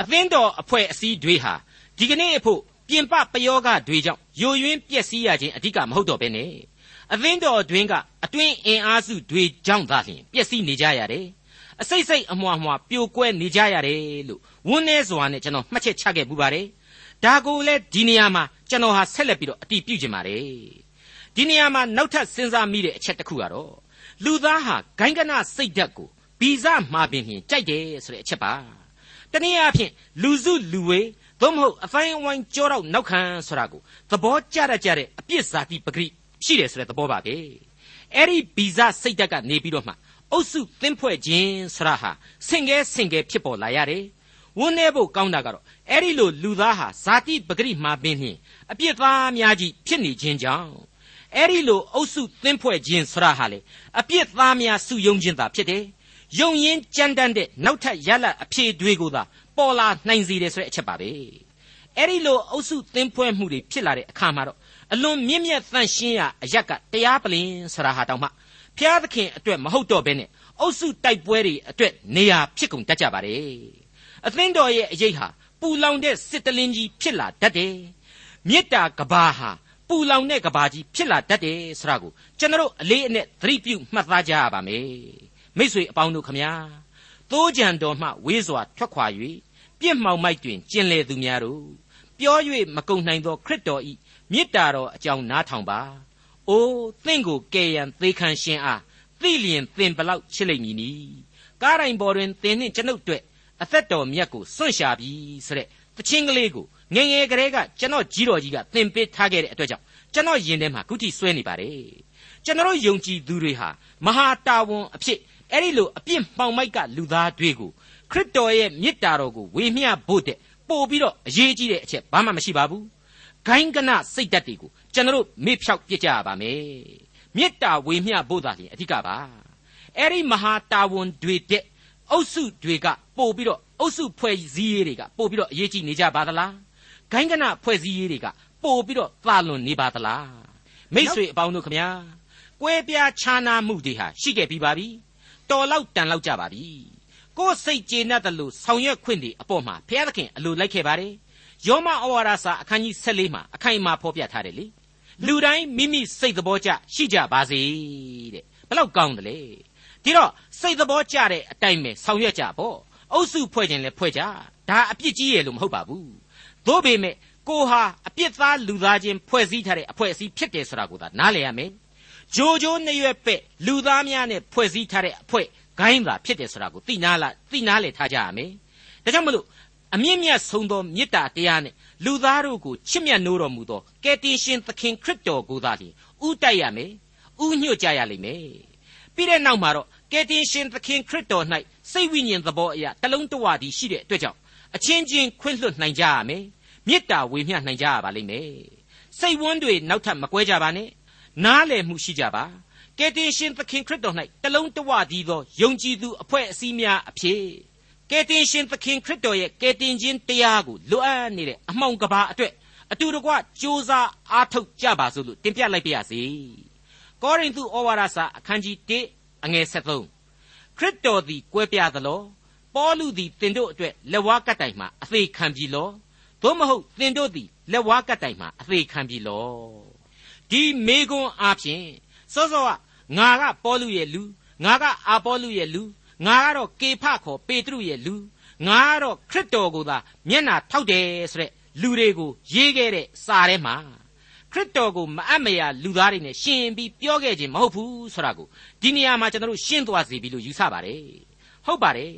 အသင်းတော်အဖွဲ့အစည်းတွေဟာဒီကနေ့အဖို့ပြင်ပပယောဂတွေကြောင့်ယိုယွင်းပျက်စီးရခြင်းအဓိကမဟုတ်တော့ဘဲနဲ့အသင်းတော်အတွင်းကအတွင်းအင်အားစုတွေကြောင့်သာလျှင်ပျက်စီးနေကြရတယ်အစိတ်စိတ်အမွှားမွှားပြိုကွဲနေကြရတယ်လို့ဝန်းနေစွာနဲ့ကျွန်တော်မှတ်ချက်ချခဲ့ပူပါတယ်ဒါကိုလည်းဒီနေရာမှာကျွန်တော်ဟာဆက်လက်ပြီးတော့အတိပြုကျင်ပါတယ်ဒီနေရာမှာနောက်ထပ်စဉ်းစားမိတဲ့အချက်တစ်ခုကတော့ လူသားဟာဂိုင်းကနစိတ်ဓာတ်ကိုဗီဇမှာပင်ဖြင့်ကြိုက်တယ်ဆိုတဲ့အချက်ပါတနည်းအားဖြင့်လူစုလူဝေးသို့မဟုတ်အတိုင်းအဝိုင်းကြောတော့နောက်ခံဆိုတာကိုသဘောကျတတ်ကြတဲ့အပြစ်ဇာတိပဂရိရှိတယ်ဆိုတဲ့သဘောပါပဲအဲ့ဒီဗီဇစိတ်ဓာတ်ကနေပြီးတော့မှအုပ်စုသင်းဖွဲ့ခြင်းဆရာဟာဆင်ကဲဆင်ကဲဖြစ်ပေါ်လာရတယ်ဝန်းနေဖို့ကောင်းတာကတော့အဲ့ဒီလိုလူသားဟာဇာတိပဂရိမှာပင်ဖြင့်အပြစ်သားများကြီးဖြစ်နေခြင်းကြောင့် အဲ့ဒီလိုအုပ်စုသင်းဖွဲ့ခြင်းဆရာဟာလေအပြစ်သားများစုယုံခြင်းသာဖြစ်တယ်ယုံရင်ကြမ်းတမ်းတဲ့နောက်ထပ်ရလတ်အဖြေတွေကိုသာပေါ်လာနိုင်စေတယ်ဆိုတဲ့အချက်ပါပဲအဲ့ဒီလိုအုပ်စုသင်းဖွဲ့မှုတွေဖြစ်လာတဲ့အခါမှာတော့အလွန်မြင့်မြတ်သန့်ရှင်းရာအရက်ကတရားပလင်ဆရာဟာတောင်မှဖျားသခင်အတွက်မဟုတ်တော့ဘဲနဲ့အုပ်စုတိုက်ပွဲတွေအတွက်နေရာဖြစ်ကုန်တတ်ကြပါတယ်အသင်းတော်ရဲ့အရေးဟာပူလောင်တဲ့စစ်တလင်းကြီးဖြစ်လာတတ်တယ်မေတ္တာကဘာဟာ ပူလောင်တဲ့ကဘာကြီးဖြစ်လာတတ်တယ်ဆိုတာကိုကျွန်တော်အလေးအနက်သတိပြုမှတ်သားကြရပါမယ်မိษွေအပေါင်းတို့ခမညာသိုးကြံတော်မှဝေးစွာထွက်ခွာ၍ပြစ်မှောင်မိုက်တွင်ကျင်လေသူများတို့ပြော၍မကုံနိုင်သောခရစ်တော်ဤမေတ္တာတော်အကြောင်းနားထောင်ပါ။အိုးသင်ကိုကယ်ရန်သေခံရှင်အားသိလျင်သင်ဘလောက်ချစ်လိမ့်မည်နီ။ကားတိုင်ပေါ်တွင်သင်နှင့်ကျွန်ုပ်တို့အသက်တော်မြတ်ကိုစွန့်ရှာပြီဆိုတဲ့တခြင်းကလေးကို ငငယ်ကလေးကကျွန်တော်ကြီးတော်ကြီးကသင်ပေးထားခဲ့တဲ့အတွက်ကြောင့်ကျွန်တော်ယင်ထဲမှာခုထိစွဲနေပါတယ်ကျွန်တော်ယုံကြည်သူတွေဟာမဟာတာဝန်အဖြစ်အဲ့ဒီလိုအပြစ်မှောင်မိုက်ကလူသားတွေကိုခရစ်တော်ရဲ့မေတ္တာတော်ကိုဝေမျှဖို့တဲ့ပို့ပြီးတော့အရေးကြီးတဲ့အချက်ဘာမှမရှိပါဘူးဂိုင်းကနစိတ်ဓာတ်တွေကိုကျွန်တော်မေ့ဖြောက်ပြစ်ကြရပါမယ်မေတ္တာဝေမျှဖို့သာလျှင်အဓိကပါအဲ့ဒီမဟာတာဝန်တွေတဲ့အုပ်စုတွေကပို့ပြီးတော့အုပ်စုဖွဲ့စည်းရေးတွေကပို့ပြီးတော့အရေးကြီးနေကြပါသလား ဂိုင်းကနဖွဲ့စည်းရေးတွေကပို့ပြီးတော့သာလွန်နေပါသလားမိษွေအပေါင်းတို့ခမညာကွဲပြားခြားနာမှုတွေဟာရှိခဲ့ပြီးပါပြီတော်လောက်တန်လောက်ကြပါပြီကိုယ်စိတ်ကျေနပ်တယ်လို့ဆောင်ရွက်ခွင့်တွေအပေါ်မှာဘုရားသခင်အလိုလိုက်ခဲ့ပါတယ်ယောမဩဝါဒစာအခန်းကြီး14မှာအခိုင်အမာဖော်ပြထားတယ်လေလူတိုင်းမိမိစိတ်သဘောကျရှိကြပါစေတဲ့ဘလောက်ကောင်းတယ်လေဒီတော့စိတ်သဘောကျတဲ့အတိုင်းပဲဆောင်ရွက်ကြပေါ့အုပ်စုဖွဲ့ခြင်းလဲဖွဲ့ကြဒါအပြစ်ကြီးရဲ့လို့မဟုတ်ပါဘူး သို့ပေမဲ့ကိုဟာအပြစ်သားလူသားချင်းဖွဲ့စည်းထားတဲ့အဖွဲ့အစည်းဖြစ်တယ်ဆိုတာကိုသာနားလည်ရမယ်ဂျိုဂျိုနှစ်ရွက်ပဲ့လူသားများနဲ့ဖွဲ့စည်းထားတဲ့အဖွဲ့ဂိုင်းသာဖြစ်တယ်ဆိုတာကိုသိနာလားသိနာလေထားကြရမယ်ဒါကြောင့်မလို့အမြင့်မြတ်ဆုံးသောမေတ္တာတရားနဲ့လူသားတို့ကိုချစ်မြတ်နိုးတော်မူသောကယ်တင်ရှင်သခင်ခရစ်တော်ကိုသာလျှင်ဥတိုက်ရမယ်ဥညွတ်ကြရလိမ့်မယ်ပြီးတဲ့နောက်မှာတော့ကယ်တင်ရှင်သခင်ခရစ်တော်၌စိတ်ဝိညာဉ်သဘောအရာတလုံးတဝတည်းရှိတဲ့အတွက်ကြောင့် အချင်းချင်းခွင့်လွှတ်နိုင်ကြရမယ်မေတ္တာဝေမျှနိုင်ကြရပါလိမ့်မယ်စိတ်ဝန်းတွေနောက်ထပ်မကွဲကြပါနဲ့နားလည်မှုရှိကြပါကယ်တင်ရှင်သခင်ခရစ်တော်၌တလုံးတဝတည်းသောယုံကြည်သူအဖွဲ့အစည်းများအဖြစ်ကယ်တင်ရှင်သခင်ခရစ်တော်ရဲ့ကယ်တင်ခြင်းတရားကိုလိုအပ်နေတဲ့အမှောင်ကဘာအတွက်အတူတကွစ조사အားထုတ်ကြပါစို့လို့တင်ပြလိုက်ပါရစေကောရိန္သုဩဝါဒစာအခန်းကြီး1အငယ်73ခရစ်တော်သည်ကွဲပြားသလော ပေါလုသည်တင်တို့အတွက်လက်ဝါးကတ်တိုင်မှအသေးခံပြီလောသို့မဟုတ်တင်တို့သည်လက်ဝါးကတ်တိုင်မှအသေးခံပြီလောဒီမေကွန်းအားဖြင့်စောစောကငါကပေါလုရဲ့လူငါကအာပေါလုရဲ့လူငါကတော့ကေဖခေါ်ပေတရုရဲ့လူငါကတော့ခရစ်တော်ကိုသာမျက်နာထောက်တယ်ဆိုတဲ့လူတွေကိုရေးခဲ့တဲ့စာထဲမှာခရစ်တော်ကိုမအပ်မရလူသားတွေနဲ့ရှင်ပြီးပြောခဲ့ခြင်းမဟုတ်ဘူးဆိုတာကိုဒီနေရာမှာကျွန်တော်တို့ရှင်းသွားစီပြီလို့ယူဆပါတယ်ဟုတ်ပါတယ်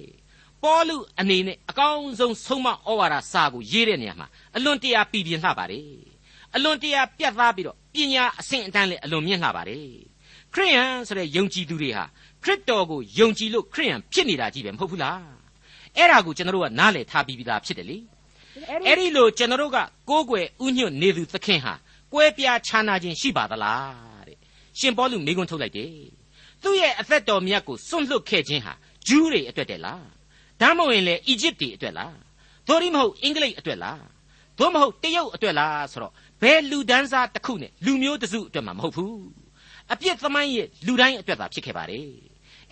ပေါလုအနေနဲ့အကောင်းဆုံးဆုံးမဩဝါဒစာကိုရေးတဲ့နေရာမှာအလွန်တရာပြည်ပြင်းလှပါတယ်အလွန်တရာပြတ်သားပြီးတော့ပညာအဆင့်အတန်းလည်းအလွန်မြင့်လှပါတယ်ခရိယန်ဆိုတဲ့ယုံကြည်သူတွေဟာခရစ်တော်ကိုယုံကြည်လို့ခရိယန်ဖြစ်နေတာကြီးပဲမဟုတ်ဘူးလားအဲ့ဒါကိုကျွန်တော်တို့ကနားလည်ထားပြီးသားဖြစ်တယ်လေအဲ့ဒီလိုကျွန်တော်တို့ကကိုးကွယ်ဥညွတ်နေသူသခင်ဟာကွဲပြားခြားနာခြင်းရှိပါသလားတဲ့ရှင်ပေါလုမိကွန်းထုတ်လိုက်တယ်သူ့ရဲ့အသက်တော်မြတ်ကိုစွန့်လွတ်ခဲ့ခြင်းဟာဂျူးတွေအတွက်တည်းလား ဒါမှမဟုတ်ရင်လေအီဂျစ်တွေအတွက်လားသို့ဒီမဟုတ်အင်္ဂလိပ်အတွက်လားသို့မဟုတ်တရုတ်အတွက်လားဆိုတော့ဘယ်လူဒန်းစားတစ်ခုနဲ့လူမျိုးတစုအတွက်မှမဟုတ်ဘူးအပြစ်သမိုင်းရဲ့လူတိုင်းအတွက်သာဖြစ်ခဲ့ပါတယ်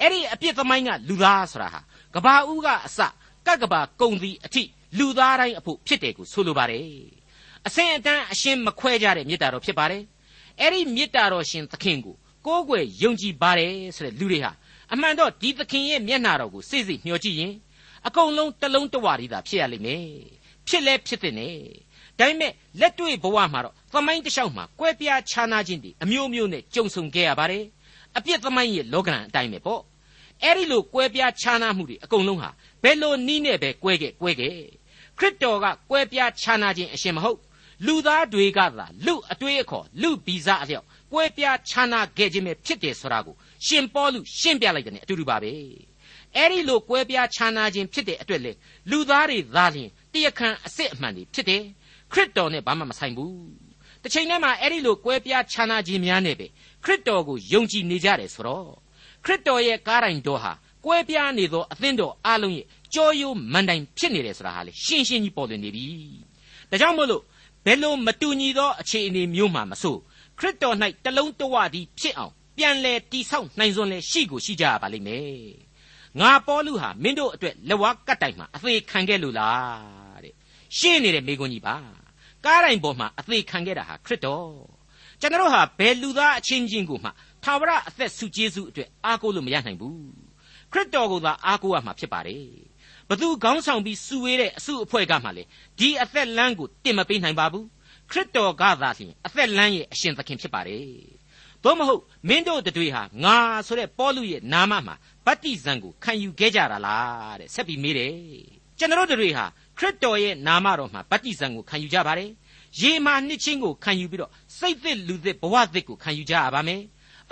အဲ့ဒီအပြစ်သမိုင်းကလူသားဆိုတာဟာကဘာဦးကအစကကဘာကုံစီအထိလူသားတိုင်းအဖို့ဖြစ်တယ်ကိုဆိုလိုပါတယ်အစင်အတန်းအရှင်းမခွဲကြတဲ့မေတ္တာတော်ဖြစ်ပါတယ်အဲ့ဒီမေတ္တာတော်ရှင်သခင်ကိုကိုးကွယ်ယုံကြည်ပါတယ်ဆိုတဲ့လူတွေဟာအမှန်တော့ဒီသခင်ရဲ့မျက်နှာတော်ကိုစိတ်စိတ်မျှော်ကြည့်ရင် အကုန်လုံးတလုံးတဝရီသာဖြစ်ရလိမ့်မယ်ဖြစ်လဲဖြစ်တဲ့နဲ့ဒါပေမဲ့လက်တွေ့ဘဝမှာတော့သမိုင်းတစ်လျှောက်မှာကွဲပြားခြားနာခြင်းတွေအမျိုးမျိုးနဲ့ကြုံဆုံခဲ့ရပါတယ်အပြစ်သမိုင်းရဲ့လောကရန်အတိုင်းပဲပေါ့အဲ့ဒီလိုကွဲပြားခြားနာမှုတွေအကုန်လုံးဟာဘယ်လိုနီးနဲ့ပဲကွဲခဲ့ကွဲခဲ့ခရစ်တော်ကကွဲပြားခြားနာခြင်းအရှင်မဟုတ်လူသားတွေကသာလူအတွေးအခေါ်လူဗီဇအလျောက်ကွဲပြားခြားနာခဲ့ခြင်းပဲဖြစ်တယ်ဆိုတာကိုရှင်ပေါလုရှင်းပြလိုက်တယ်နဲ့အတူတူပါပဲ အဲ့ဒီလိုကွဲပြားခြားနာခြင်းဖြစ်တဲ့အတွက်လေလူသားတွေသာလျှင်တရခံအစစ်အမှန်တွေဖြစ်တယ်ခရစ်တော်နဲ့ဘာမှမဆိုင်ဘူးတစ်ချိန်တည်းမှာအဲ့ဒီလိုကွဲပြားခြားနာခြင်းများနဲ့ပဲခရစ်တော်ကိုယုံကြည်နေကြတယ်ဆိုတော့ခရစ်တော်ရဲ့ကားတိုင်တော်ဟာကွဲပြားနေသောအသင်းတော်အလုံးရဲ့ကြောရိုးမန်တိုင်ဖြစ်နေတယ်ဆိုတာဟာလေရှင်းရှင်းကြီးပေါ်လွင်နေပြီဒါကြောင့်မို့လို့ဘယ်လိုမတူညီသောအခြေအနေမျိုးမှမဆိုခရစ်တော်၌တလုံးတဝတည်းဖြစ်အောင်ပြန်လဲတိဆောက်နိုင်စွန်းလဲရှိကိုရှိကြရပါလိမ့်မယ် ငါပေါလုဟာမင်းတို့အတွက်လက်ဝါးကတ်တိုင်မှာအသေးခံခဲ့လို့လားတဲ့ရှင်းနေတဲ့မိကွန်းကြီးပါကားတိုင်ပေါ်မှာအသေးခံခဲ့တာဟာခရစ်တော်ကျွန်တော်ဟာဘယ်လူသားအချင်းချင်းကိုမှသာဝရအသက်ဆုကျေးဇူးအတွက်အားကိုးလို့မရနိုင်ဘူးခရစ်တော်ကိုသာအားကိုးရမှာဖြစ်ပါတယ်ဘသူခေါင်းဆောင်ပြီးစုဝေးတဲ့အစုအဖွဲ့ကမှလေဒီအသက်လမ်းကိုတင်မပေးနိုင်ပါဘူးခရစ်တော်ကသာလျှင်အသက်လမ်းရဲ့အရှင်သခင်ဖြစ်ပါတယ် သို့မဟုတ်မင်းတို့တွေဟာငါဆိုတဲ့ပေါလုရဲ့နာမမှာဗတ္တိဇံကိုခံယူခဲ့ကြတာလားတဲ့ဆက်ပြီးမေးတယ်ကျွန်တော်တို့တွေဟာခရစ်တော်ရဲ့နာမတော်မှာဗတ္တိဇံကိုခံယူကြပါတယ်ရေမာနှစ်ချင်းကိုခံယူပြီးတော့စိတ်သစ်လူသစ်ဘဝသစ်ကိုခံယူကြရပါမယ်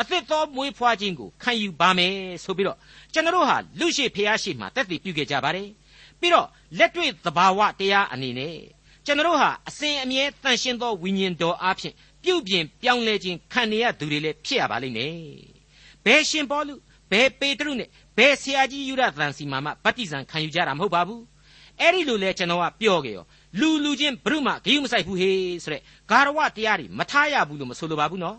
အသစ်သောမွေးဖွားခြင်းကိုခံယူပါမယ်ဆိုပြီးတော့ကျွန်တော်တို့ဟာလူရှိဖျားရှိမှတက်တည်ပြုခဲ့ကြပါတယ်ပြီးတော့လက်တွေ့သဘာဝတရားအနေနဲ့ကျွန်တော်တို့ဟာအစဉ်အမြဲတန်ရှင်းသောဝိညာဉ်တော်အားဖြင့် ပြုပြင်ပြောင်းလဲခြင်းခံရသူတွေလည်းဖြစ်ရပါလိမ့်မယ်ဘယ်ရှင်ပေါလုဘယ်ပေတရုနဲ့ဘယ်ဆရာကြီးယူရသန်စီမာမှဗတ္တိဇံခံယူကြတာမဟုတ်ပါဘူးအဲ့ဒီလိုလဲကျွန်တော်ကပြောခဲ့ရောလူလူချင်းဘုရုမဂယုမဆိုင်ဘူးဟေးဆိုတဲ့ဂါရဝတရားတွေမထားရဘူးလို့မဆိုလိုပါဘူးနော်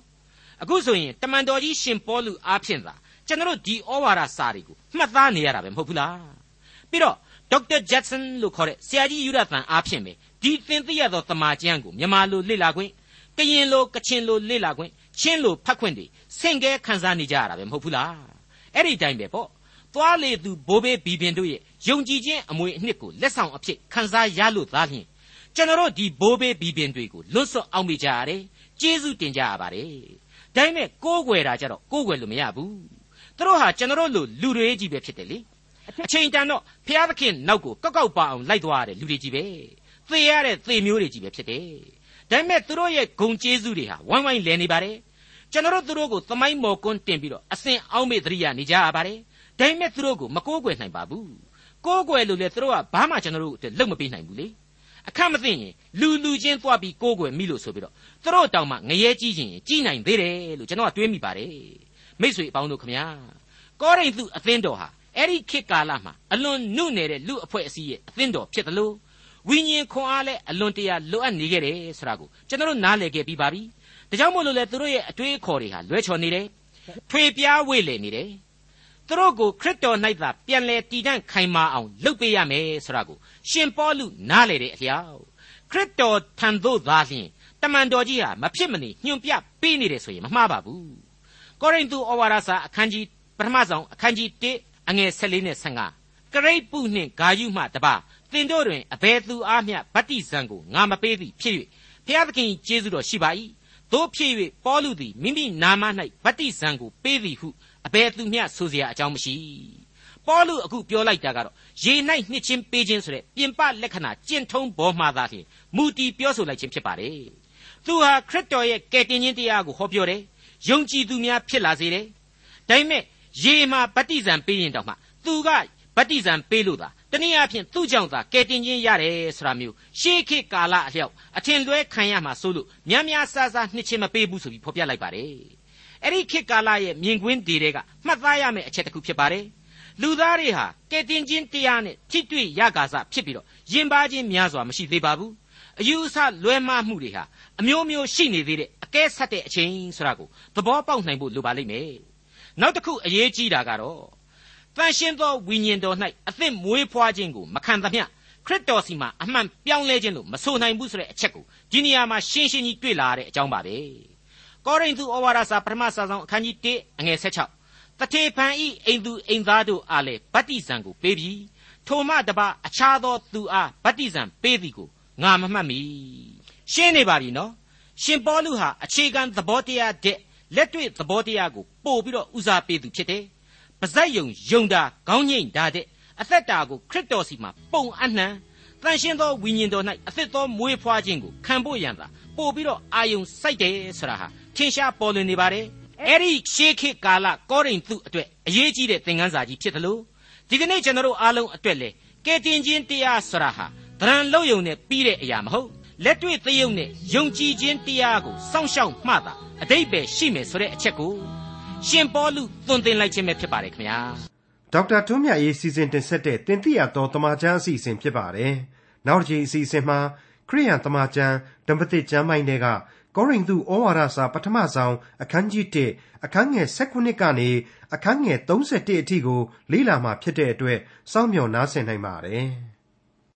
အခုဆိုရင်တမန်တော်ကြီးရှင်ပေါလုအားဖြင့်သာကျွန်တော်တို့ဒီဩဝါဒစာတွေကိုမှတ်သားနေရတာပဲမဟုတ်ဘူးလားပြီးတော့ဒေါက်တာဂျက်ဆန်လို့ခေါ်တဲ့ဆရာကြီးယူရသန်အားဖြင့်ပဲဒီသင်သိရသောတမန်ကျမ်းကိုမြန်မာလိုလေ့လာခွင့် ကရင်လိုကချင်လိုလေ့လာခွင့်ချင်းလိုဖတ်ခွင့်တွေဆင့်ကဲခန်းစားနေကြရတာပဲမဟုတ်ဘူးလားအဲ့ဒီတိုင်းပဲပေါ့သွားလေသူဘိုးဘေးဘီပင်တို့ရဲ့ယုံကြည်ခြင်းအမွေအနှစ်ကိုလက်ဆောင်အဖြစ်ခန်းစားရလို့သားဖြင့်ကျွန်တော်တို့ဒီဘိုးဘေးဘီပင်တွေကိုလွတ်ဆွတ်အောင်မိကြရတယ်ကျေးဇူးတင်ကြရပါတယ်ဒါပေမဲ့ကိုးကွယ်တာကြတော့ကိုးကွယ်လို့မရဘူးသူတို့ဟာကျွန်တော်တို့လူလူတွေကြီးပဲဖြစ်တယ်လေအချိန်တန်တော့ဖျားသခင်နောက်ကိုကောက်ကောက်ပါအောင်လိုက်သွားရတဲ့လူတွေကြီးပဲသေရတဲ့သေမျိုးတွေကြီးပဲဖြစ်တယ် ဒါပေမဲ့သူတို့ရဲ့ဂုံကျေးဇူးတွေဟာဝိုင်းဝိုင်းလဲနေပါတယ်ကျွန်တော်တို့သူတို့ကိုသမိုင်းမော်ကွန်းတင်ပြီးတော့အစဉ်အောင်းမေ့သတိရနေကြရပါတယ်ဒါပေမဲ့သူတို့ကိုမကိုးကွယ်နိုင်ပါဘူးကိုးကွယ်လို့လေသူတို့ကဘာမှကျွန်တော်တို့အတွက်လုပ်မပေးနိုင်ဘူးလေအခက်မသိရင်လူလူချင်းသွားပြီးကိုးကွယ်မိလို့ဆိုပြီးတော့သူတို့တောင်မှငရဲကြီးချင်းကြီးနိုင်သေးတယ်လို့ကျွန်တော်ကတွေးမိပါတယ်မိษွေအပေါင်းတို့ခမညာကောရိန္သုအသင်းတော်ဟာအဲ့ဒီခေတ်ကာလမှာအလွန်နုနယ်တဲ့လူအဖွဲ့အစည်းရဲ့အသင်းတော်ဖြစ်တယ်လို့ ဝိညာဉ်ခွန်အားလည်းအလွန်တရာလိုအပ်နေခဲ့တယ်ဆိုတာကိုကျွန်တော်တို့နားလည်ခဲ့ပြီးပါပြီဒါကြောင့်မို့လို့လေသူတို့ရဲ့အတွေးအခေါ်တွေဟာလွဲချော်နေတယ်ထွေပြားဝေ့လေနေတယ်သူတို့ကိုခရစ်တော်၌သာပြန်လဲတည်တံ့ခိုင်မာအောင်လုပ်ပေးရမယ်ဆိုတာကိုရှင်ပေါလုနားလေတဲ့အလျောက်ခရစ်တော်ထံသို့သာလျှင်တမန်တော်ကြီးဟာမဖြစ်မနေညွှန်ပြပေးနေတယ်ဆိုရင်မမှားပါဘူးကောရိန္သုဩဝါဒစာအခန်းကြီးပထမဆုံးအခန်းကြီး1အငယ်14နဲ့15ကရိတ်ပုနှင့်ဂါယုမှတပါ သင်တို့တွင်အဘယ်သူအားမျှဗတ္တိဇံကိုငါမပေးသည်ဖြစ်၍ဖျားသခင်ကျေးဇူးတော်ရှိပါ၏တို့ဖြစ်၍ပေါလုသည်မိမိနာမ၌ဗတ္တိဇံကိုပေးသည်ဟုအဘယ်သူမျှဆိုเสียအကြောင်းမရှိပေါလုအခုပြောလိုက်တာကတော့ရေ၌နှစ်ချင်းပေးခြင်းဆိုတဲ့ပြင်ပလက္ခဏာကျင့်ထုံးပေါ်မှာသာလျှင်မူတီပြောဆိုလိုက်ခြင်းဖြစ်ပါတယ်သူဟာခရစ်တော်ရဲ့ကယ်တင်ခြင်းတရားကိုဟောပြောတယ်ယုံကြည်သူများဖြစ်လာစေတယ်ဒါပေမဲ့ရေမှာဗတ္တိဇံပေးရင်တော့မှသူကဗတ္တိဇံပေးလို့သာ တနည်းအားဖြင့်သူ့ကြောင့်သာကယ်တင်ခြင်းရတယ်ဆိုတာမျိုးရှေးခေတ်ကာလအလျောက်အထင်လွဲခံရမှာဆိုလို့များများဆဆနှစ်ချင်းမပေးဘူးဆိုပြီးဖော်ပြလိုက်ပါတယ်အဲ့ဒီခေတ်ကာလရဲ့မြင်ကွင်းဒီတွေကမှတ်သားရမယ့်အချက်တစ်ခုဖြစ်ပါတယ်လူသားတွေဟာကယ်တင်ခြင်းတရားနဲ့ထိတွေ့ရကာစဖြစ်ပြီးတော့ယဉ်ပါခြင်းများစွာမရှိသေးပါဘူးအယူအဆလွဲမှားမှုတွေဟာအမျိုးမျိုးရှိနေသေးတဲ့အကဲဆက်တဲ့အချိန်ဆိုတာကိုသဘောပေါက်နိုင်ဖို့လိုပါလိမ့်မယ်နောက်တစ်ခုအရေးကြီးတာကတော့ တန်ရှင်းသောဝိညာဉ်တော်၌အသစ်မွေးဖွားခြင်းကိုမခံသမျှခရစ်တော်စီမှာအမှန်ပြောင်းလဲခြင်းလို့မဆိုနိုင်ဘူးဆိုတဲ့အချက်ကိုဒီနေရာမှာရှင်းရှင်းကြီးတွေ့လာရတဲ့အကြောင်းပါပဲကောရိန္သုဩဝါဒစာပထမစာဆောင်အခန်းကြီး1အငယ်16တထေဖန်ဤအိမ်သူအိမ်သားတို့အားလည်းဗတ္တိဇံကိုပေးပြီးထိုမှတပါအခြားသောသူအားဗတ္တိဇံပေးသည်ကိုငါမမှတ်မိရှင်းနေပါပြီနော်ရှင်ပေါလုဟာအခြေခံသဘောတရားတဲ့လက်တွေ့သဘောတရားကိုပို့ပြီးတော့ဦးစားပေးသူဖြစ်တယ် ပါဇက်ယုံယုံတာခေါင်းငိမ့်တာတဲ့အသက်တာကိုခရစ်တော်စီမှာပုံအနှံတန်ရှင်းသောဝိညာဉ်တော်၌အသက်သောမွေးဖွားခြင်းကိုခံဖို့ရန်သာပို့ပြီးတော့အာယုံစိုက်တယ်ဆိုတာဟာထင်ရှားပေါ်လွင်နေပါတယ်အဲ့ဒီရှေးခေတ်ကာလကောရိန္သုအတွက်အရေးကြီးတဲ့သင်ခန်းစာကြီးဖြစ်တယ်လို့ဒီကနေ့ကျွန်တော်တို့အားလုံးအတွက်လေကဲတင်ခြင်းတရားဆိုတာဟာဒရန်လုံယုံနဲ့ပြီးတဲ့အရာမဟုတ်လက်တွေ့သရုပ်နဲ့ယုံကြည်ခြင်းတရားကိုစောင့်ရှောက်မှသာအတိတ်ပဲရှိမယ်ဆိုတဲ့အချက်ကို ရှင်ပေါလုသွန်သင်လိုက်ခြင်းပဲဖြစ်ပါတယ်ခင်ဗျာဒေါက်တာထွန်းမြတ်ရေးစီစဉ်တင်ဆက်တဲ့တင်ပြတော်တမချန်းအစီအစဉ်ဖြစ်ပါတယ်နောက်တစ်ချိန်အစီအစဉ်မှာခရိယန်တမချန်းဓမ္မသစ်ကျမ်းပိုင်းတွေကကောရိန္သုဩဝါဒစာပထမဆုံးအခန်းကြီး1အခန်းငယ်16ကနေအခန်းငယ်31အထိကိုလေ့လာမှဖြစ်တဲ့အတွက်စောင့်မျှော်နားဆင်နိုင်ပါတယ်။